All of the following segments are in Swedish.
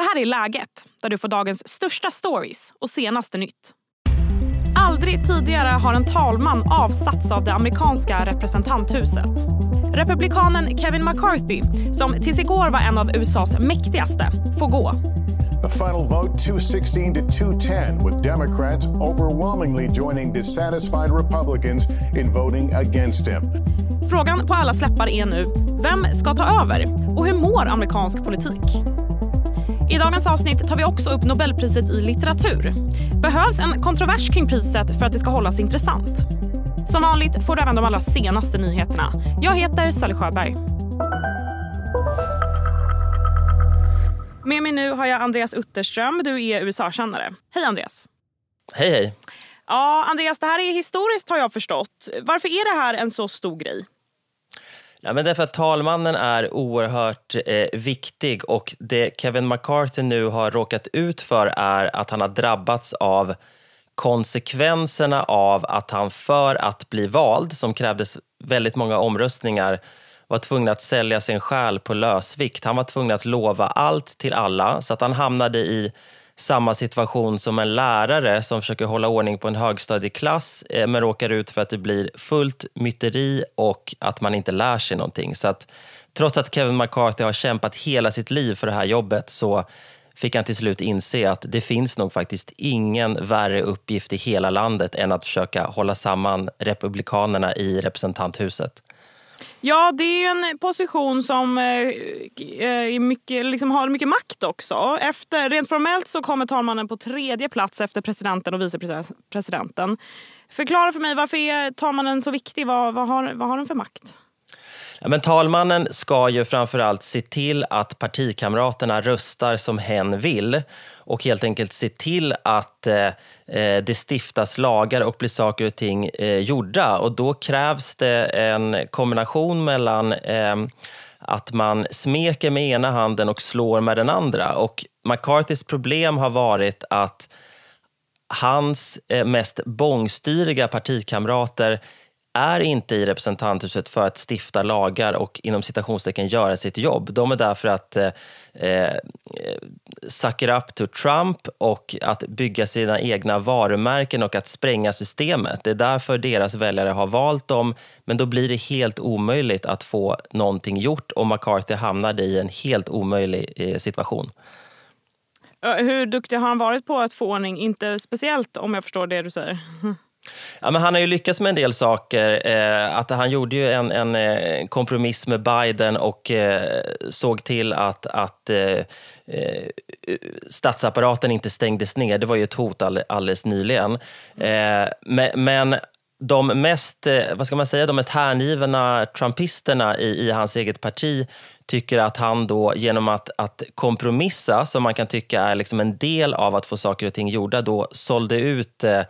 Det här är Läget, där du får dagens största stories och senaste nytt. Aldrig tidigare har en talman avsatts av det amerikanska representanthuset. Republikanen Kevin McCarthy, som tills igår var en av USAs mäktigaste, får gå. The final vote 216 to 210, with Democrats overwhelmingly joining dissatisfied Republicans in voting against him. Frågan på alla släppar är nu, vem ska ta över? Och hur mår amerikansk politik? I dagens avsnitt tar vi också upp Nobelpriset i litteratur. Behövs en kontrovers kring priset för att det ska hållas intressant? Som vanligt får du även de allra senaste nyheterna. Jag heter Sally Sjöberg. Med mig nu har jag Andreas Utterström. Du är USA-kännare. Hej Andreas. Hej hej. Ja, Andreas, det här är historiskt har jag förstått. Varför är det här en så stor grej? Ja, men därför att talmannen är oerhört eh, viktig och det Kevin McCarthy nu har råkat ut för är att han har drabbats av konsekvenserna av att han för att bli vald, som krävdes väldigt många omröstningar, var tvungen att sälja sin själ på lösvikt. Han var tvungen att lova allt till alla så att han hamnade i samma situation som en lärare som försöker hålla ordning på en högstadieklass eh, men råkar ut för att det blir fullt myteri och att man inte lär sig någonting. Så att, trots att Kevin McCarthy har kämpat hela sitt liv för det här jobbet så fick han till slut inse att det finns nog faktiskt ingen värre uppgift i hela landet än att försöka hålla samman republikanerna i representanthuset. Ja, det är ju en position som eh, eh är mycket, liksom har mycket makt också. Efter, rent formellt så kommer talmannen på tredje plats efter presidenten och vicepresidenten. Förklara för mig, varför är talmannen så viktig? Vad, vad, har, vad har den för makt? Ja, men talmannen ska ju framförallt se till att partikamraterna röstar som hen vill och helt enkelt se till att eh, eh, det stiftas lagar och blir saker och ting eh, gjorda. Och då krävs det en kombination mellan eh, att man smeker med ena handen och slår med den andra. Och McCarthys problem har varit att hans eh, mest bångstyriga partikamrater är inte i representanthuset för att stifta lagar och inom citationstecken göra sitt jobb. De är där för att eh, eh, suck it up to Trump och att bygga sina egna varumärken och att spränga systemet. Det är därför deras väljare har valt dem, men då blir det helt omöjligt att få någonting gjort och McCarthy hamnade i en helt omöjlig eh, situation. Hur duktig har han varit på att få ordning? Inte speciellt om jag förstår det du säger. Ja, men han har ju lyckats med en del saker. Eh, att han gjorde ju en, en eh, kompromiss med Biden och eh, såg till att, att eh, eh statsapparaten inte stängdes ner. Det var ju ett hot all, alldeles nyligen. Eh, men, men de mest, eh, vad ska man säga, de mest hängivna trumpisterna i, i hans eget parti tycker att han då genom att, att kompromissa, som man kan tycka är liksom en del av att få saker och ting gjorda, då sålde ut eh,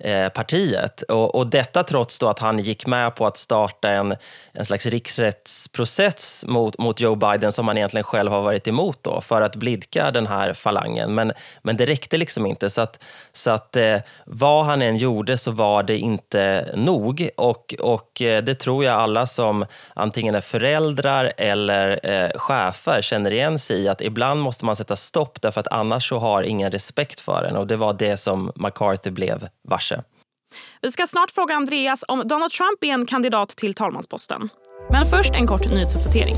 Eh, partiet. Och, och, detta trots då att han gick med på att starta en, en slags riksrättsprocess mot, mot Joe Biden som han egentligen själv har varit emot då, för att blidka den här falangen. Men, men det räckte liksom inte. Så att, så att eh, vad han än gjorde så var det inte nog. Och, och eh, det tror jag alla som antingen är föräldrar eller eh, chefer känner igen sig i, att ibland måste man sätta stopp därför att annars så har ingen respekt för en. Och det var det som McCarthy blev varse. Vi ska snart fråga Andreas om Donald Trump är en kandidat till talmansposten. Men först en kort nyhetsuppdatering.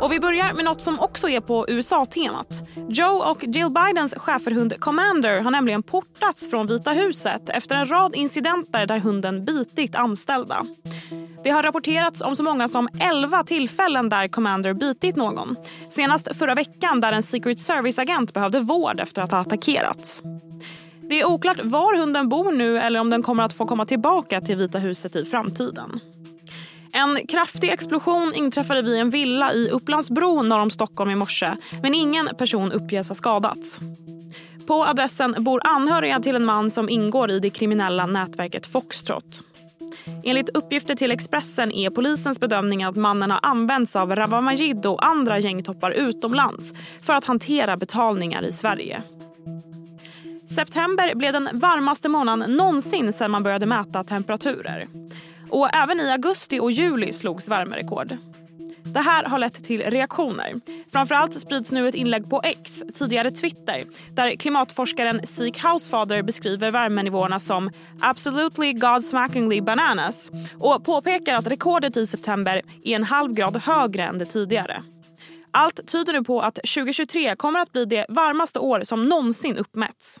Och vi börjar med något som också är på USA-temat. Joe och Jill Bidens schäferhund Commander har nämligen portats från Vita huset efter en rad incidenter där hunden bitit anställda. Det har rapporterats om så många som 11 tillfällen där Commander bitit någon. Senast förra veckan där en Secret Service-agent behövde vård efter att ha attackerats. Det är oklart var hunden bor nu eller om den kommer att få komma tillbaka till Vita huset i framtiden. En kraftig explosion inträffade vid en villa i Upplandsbro norr om Stockholm i morse men ingen person uppges ha skadats. På adressen bor anhöriga till en man som ingår i det kriminella nätverket Foxtrot. Enligt uppgifter till Expressen är polisens bedömning att mannen har använts av Rawa Majid och andra gängtoppar utomlands för att hantera betalningar i Sverige. September blev den varmaste månaden någonsin sedan man började mäta temperaturer. Och även i augusti och juli slogs värmerekord. Det här har lett till reaktioner. Framförallt sprids nu ett inlägg på X, tidigare Twitter där klimatforskaren Seek Housefather beskriver värmenivåerna som “absolutely godsmackingly bananas” och påpekar att rekordet i september är en halv grad högre än det tidigare. Allt tyder nu på att 2023 kommer att bli det varmaste år som någonsin uppmätts.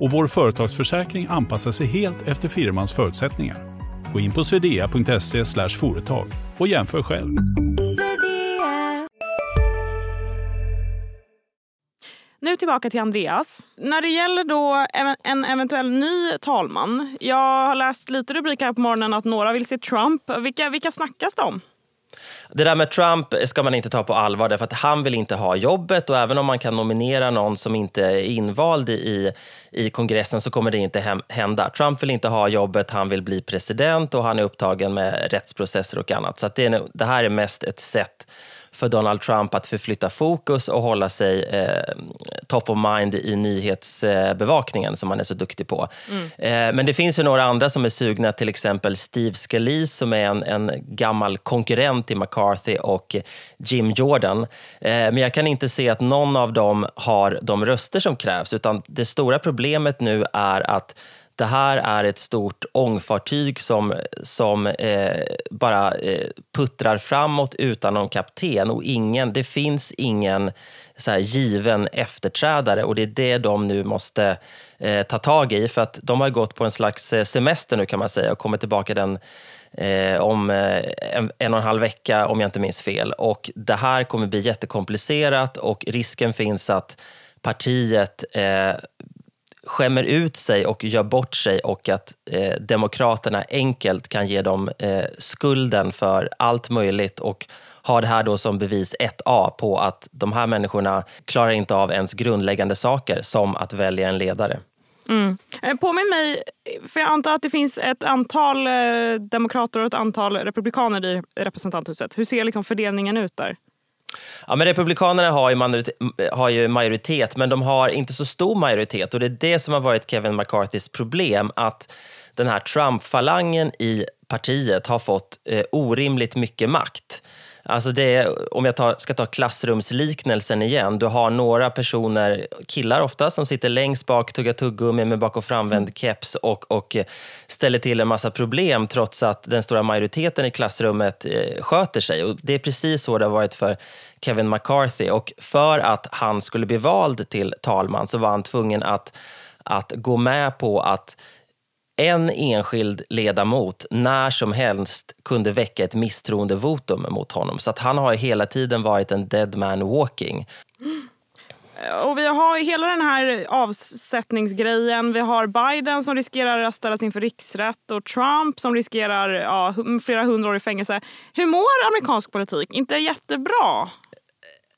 och vår företagsförsäkring anpassar sig helt efter firmans förutsättningar. Gå in på swedea.se företag och jämför själv. Nu tillbaka till Andreas. När det gäller då en eventuell ny talman. Jag har läst lite rubriker här på morgonen att några vill se Trump. Vilka, vilka snackas det om? Det där med Trump ska man inte ta på allvar därför att han vill inte ha jobbet och även om man kan nominera någon som inte är invald i, i kongressen så kommer det inte hända. Trump vill inte ha jobbet, han vill bli president och han är upptagen med rättsprocesser och annat. Så det, är, det här är mest ett sätt för Donald Trump att förflytta fokus och hålla sig eh, top of mind i nyhetsbevakningen som han är så duktig på. Mm. Eh, men det finns ju några andra som är sugna, till exempel Steve Scalise som är en, en gammal konkurrent till McCarthy och Jim Jordan. Eh, men jag kan inte se att någon av dem har de röster som krävs utan det stora problemet nu är att det här är ett stort ångfartyg som, som eh, bara eh, puttrar framåt utan någon kapten och ingen, det finns ingen så här, given efterträdare och det är det de nu måste eh, ta tag i för att de har gått på en slags eh, semester nu kan man säga och kommer tillbaka den eh, om eh, en, en och en halv vecka om jag inte minns fel. Och det här kommer bli jättekomplicerat och risken finns att partiet eh, skämmer ut sig och gör bort sig och att eh, Demokraterna enkelt kan ge dem eh, skulden för allt möjligt och har det här då som bevis 1A på att de här människorna klarar inte av ens grundläggande saker som att välja en ledare. Mm. Eh, påminn mig, för jag antar att det finns ett antal eh, demokrater och ett antal republikaner i representanthuset. Hur ser liksom fördelningen ut där? Ja, men Republikanerna har ju, majoritet, har ju majoritet, men de har inte så stor majoritet. Och Det är det som har varit Kevin McCarthys problem. Att den här Trump-falangen i partiet har fått eh, orimligt mycket makt. Alltså det om jag tar, ska ta klassrumsliknelsen igen. Du har några personer, killar ofta, som sitter längst bak, tuggar tuggummi med bak och framvänd keps och, och ställer till en massa problem trots att den stora majoriteten i klassrummet eh, sköter sig. Och det är precis så det har varit för Kevin McCarthy. Och för att han skulle bli vald till talman så var han tvungen att, att gå med på att en enskild ledamot när som helst kunde väcka ett misstroendevotum mot honom. Så att han har hela tiden varit en dead man walking. Och vi har hela den här avsättningsgrejen. Vi har Biden som riskerar att ställas inför riksrätt och Trump som riskerar ja, flera hundra år i fängelse. Hur mår amerikansk politik? Inte jättebra.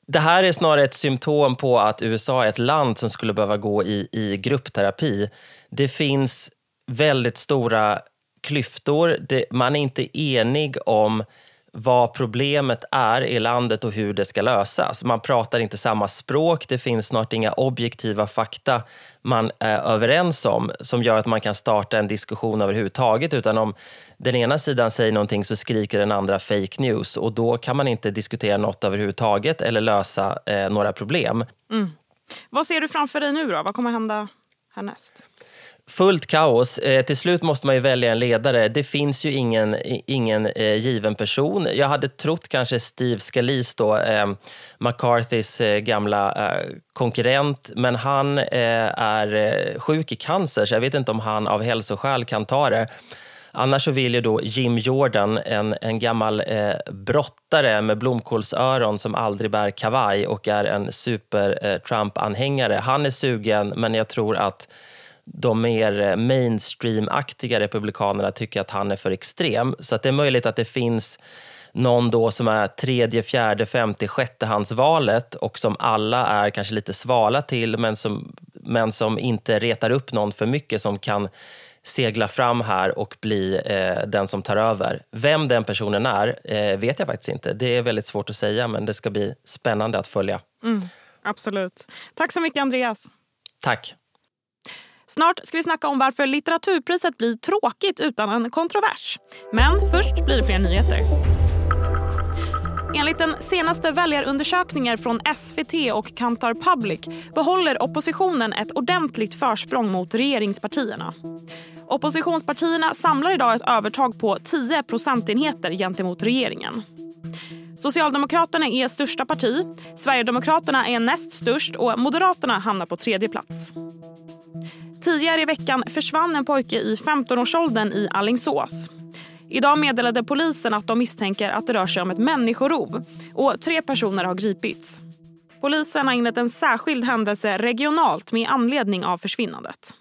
Det här är snarare ett symptom på att USA är ett land som skulle behöva gå i, i gruppterapi. Det finns väldigt stora klyftor. Det, man är inte enig om vad problemet är i landet och hur det ska lösas. Man pratar inte samma språk, det finns snart inga objektiva fakta man är överens om som gör att man kan starta en diskussion överhuvudtaget. Utan om den ena sidan säger någonting så skriker den andra fake news och då kan man inte diskutera något överhuvudtaget eller lösa eh, några problem. Mm. Vad ser du framför dig nu då? Vad kommer hända härnäst? Fullt kaos. Eh, till slut måste man ju välja en ledare. Det finns ju ingen, ingen eh, given person. Jag hade trott kanske Steve Scalise, då, eh, McCarthys eh, gamla eh, konkurrent, men han eh, är eh, sjuk i cancer så jag vet inte om han av hälsoskäl kan ta det. Annars så vill ju då Jim Jordan, en, en gammal eh, brottare med blomkålsöron som aldrig bär kavaj och är en super-Trump-anhängare. Eh, han är sugen, men jag tror att de mer eh, mainstream-aktiga republikanerna tycker att han är för extrem. Så att det är möjligt att det finns någon då som är tredje, fjärde, femte, sjättehandsvalet och som alla är kanske lite svala till men som, men som inte retar upp någon för mycket som kan segla fram här och bli eh, den som tar över. Vem den personen är eh, vet jag faktiskt inte. Det är väldigt svårt att säga men det ska bli spännande att följa. Mm, absolut. Tack så mycket Andreas. Tack. Snart ska vi snacka om varför litteraturpriset blir tråkigt utan en kontrovers. Men först blir det fler nyheter. Enligt den senaste väljarundersökningen från SVT och Kantar Public behåller oppositionen ett ordentligt försprång mot regeringspartierna. Oppositionspartierna samlar idag ett övertag på 10 procentenheter gentemot regeringen. Socialdemokraterna är största parti, Sverigedemokraterna är näst störst och Moderaterna hamnar på tredje plats. Tidigare i veckan försvann en pojke i 15-årsåldern i Allingsås. Idag meddelade polisen att de misstänker att det rör sig om ett människorov och tre personer har gripits. Polisen har inlett en särskild händelse regionalt med anledning av försvinnandet.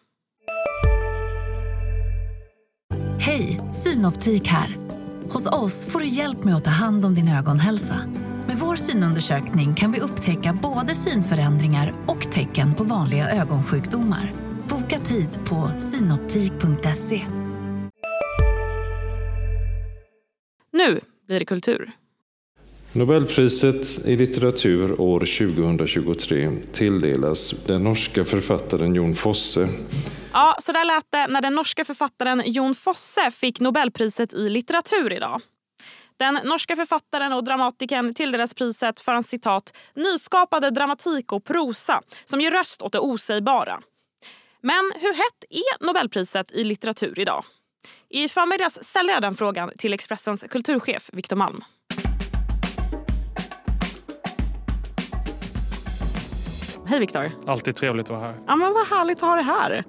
Hej, Synoptik här. Hos oss får du hjälp med att ta hand om din ögonhälsa. Med vår synundersökning kan vi upptäcka både synförändringar och tecken på vanliga ögonsjukdomar. Boka tid på synoptik.se. Nu blir det kultur. Nobelpriset i litteratur år 2023 tilldelas den norska författaren Jon Fosse. Ja, så där lät det när den norska författaren Jon Fosse fick Nobelpriset i litteratur idag. Den norska författaren och dramatikern tilldelas priset för hans citat nyskapade dramatik och prosa som ger röst åt det osägbara. Men hur hett är Nobelpriset i litteratur idag? I förmiddags ställde jag den frågan till Expressens kulturchef Viktor Malm. Hej Viktor! Alltid trevligt att vara här. Ja, men vad härligt att ha dig här.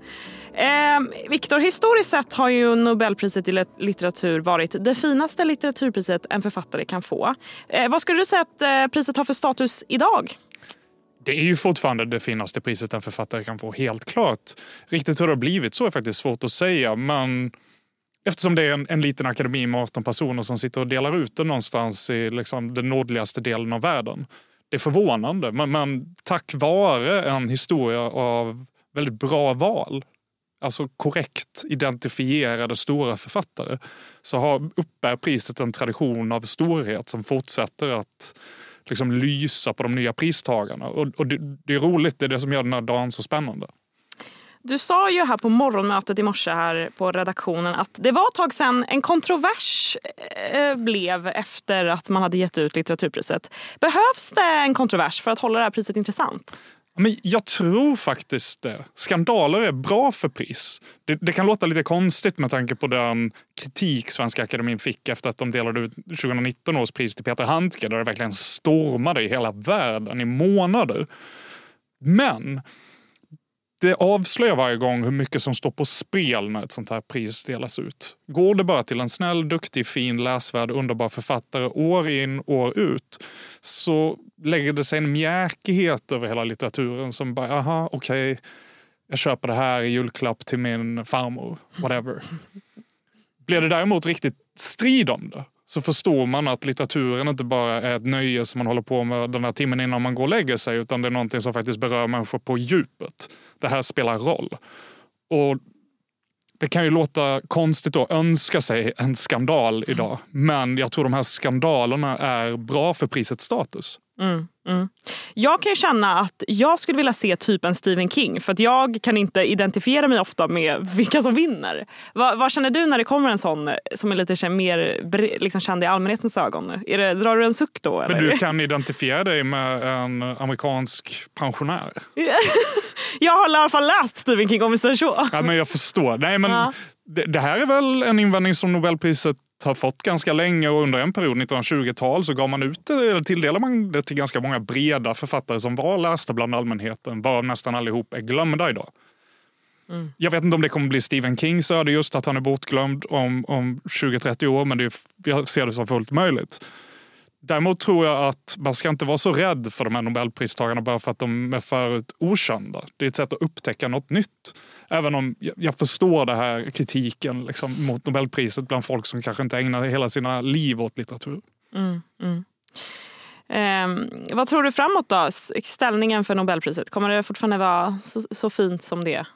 Eh, Viktor, historiskt sett har ju Nobelpriset i litteratur varit det finaste litteraturpriset en författare kan få. Eh, vad skulle du säga att eh, priset har för status idag? Det är ju fortfarande det finaste priset en författare kan få, helt klart. Riktigt hur det har blivit så är faktiskt svårt att säga, men eftersom det är en, en liten akademi med 18 personer som sitter och delar ut det någonstans i liksom, den nordligaste delen av världen. Det är förvånande, men, men tack vare en historia av väldigt bra val alltså korrekt identifierade stora författare så har, uppbär priset en tradition av storhet som fortsätter att liksom lysa på de nya pristagarna. Och, och det, det, är roligt, det är det som gör den här dagen så spännande. Du sa ju här på morgonmötet i morse här på redaktionen att det var ett tag sedan en kontrovers eh, blev efter att man hade gett ut litteraturpriset. Behövs det en kontrovers för att hålla det här priset intressant? Men jag tror faktiskt det. Skandaler är bra för pris. Det, det, kan låta lite konstigt med tanke på den kritik Svenska Akademin fick efter att de delade ut 2019 års pris till Peter Handke där det verkligen stormade i hela världen i månader. Men det avslöjar varje gång hur mycket som står på spel när ett sånt här pris delas ut. Går det bara till en snäll, duktig, fin, läsvärd, underbar författare år in, år ut så lägger det sig en mjäkighet över hela litteraturen som bara, aha, okej, okay, jag köper det här i julklapp till min farmor, whatever. Blir det däremot riktigt strid om det så förstår man att litteraturen inte bara är ett nöje som man håller på med den här timmen innan man går och lägger sig utan det är någonting som faktiskt berör människor på djupet. Det här spelar roll. Och det kan ju låta konstigt att önska sig en skandal idag men jag tror de här skandalerna är bra för prisets status. Mm, mm. Jag kan känna att jag skulle vilja se typ en Stephen King för att jag kan inte identifiera mig ofta med vilka som vinner. Vad, vad känner du när det kommer en sån som är lite mer liksom, känd i allmänhetens ögon? Är det, drar du en suck då? Eller? Men du kan identifiera dig med en amerikansk pensionär? jag har i alla fall läst Stephen King om vi säger så. Ja, men jag förstår. Nej, men ja. det, det här är väl en invändning som Nobelpriset har fått ganska länge och under en period, 1920-tal, så gav man ut det, tilldelade man det till ganska många breda författare som var lästa bland allmänheten, varav nästan allihop är glömda idag. Mm. Jag vet inte om det kommer bli Stephen Kings öde just att han är bortglömd om, om 20-30 år, men det, jag ser det som fullt möjligt. Däremot tror jag att man ska inte vara så rädd för de här nobelpristagarna bara för att de är förut okända. Det är ett sätt att upptäcka något nytt. Även om jag förstår den här kritiken liksom, mot Nobelpriset bland folk som kanske inte ägnar hela sina liv åt litteratur. Mm, mm. Eh, vad tror du framåt då? Ställningen för Nobelpriset, kommer det fortfarande vara så, så fint som det är?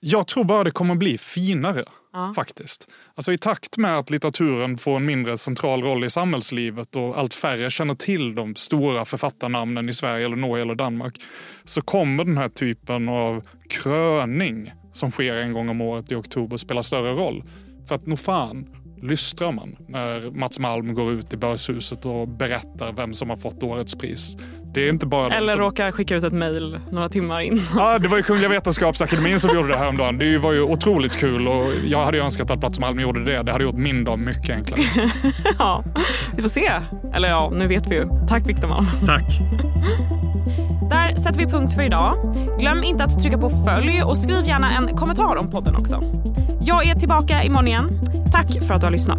Jag tror bara det kommer bli finare. Ja. faktiskt. Alltså I takt med att litteraturen får en mindre central roll i samhällslivet och allt färre känner till de stora författarnamnen i Sverige, eller Norge eller Danmark så kommer den här typen av kröning som sker en gång om året i oktober spela större roll. För att nog fan, lystrar man när Mats Malm går ut i börshuset och berättar vem som har fått årets pris. Det är inte bara Eller som... råkar skicka ut ett mejl några timmar in. Ja, det var ju Kungliga Vetenskapsakademin som gjorde det häromdagen. Det var ju otroligt kul och jag hade ju önskat att Mats Malm gjorde det. Det hade gjort min dag mycket enklare. ja, vi får se. Eller ja, nu vet vi ju. Tack Viktor Malm. Tack. Där sätter vi punkt för idag. Glöm inte att trycka på följ och skriv gärna en kommentar om podden också. Jag är tillbaka imorgon igen. Tack för att du har lyssnat.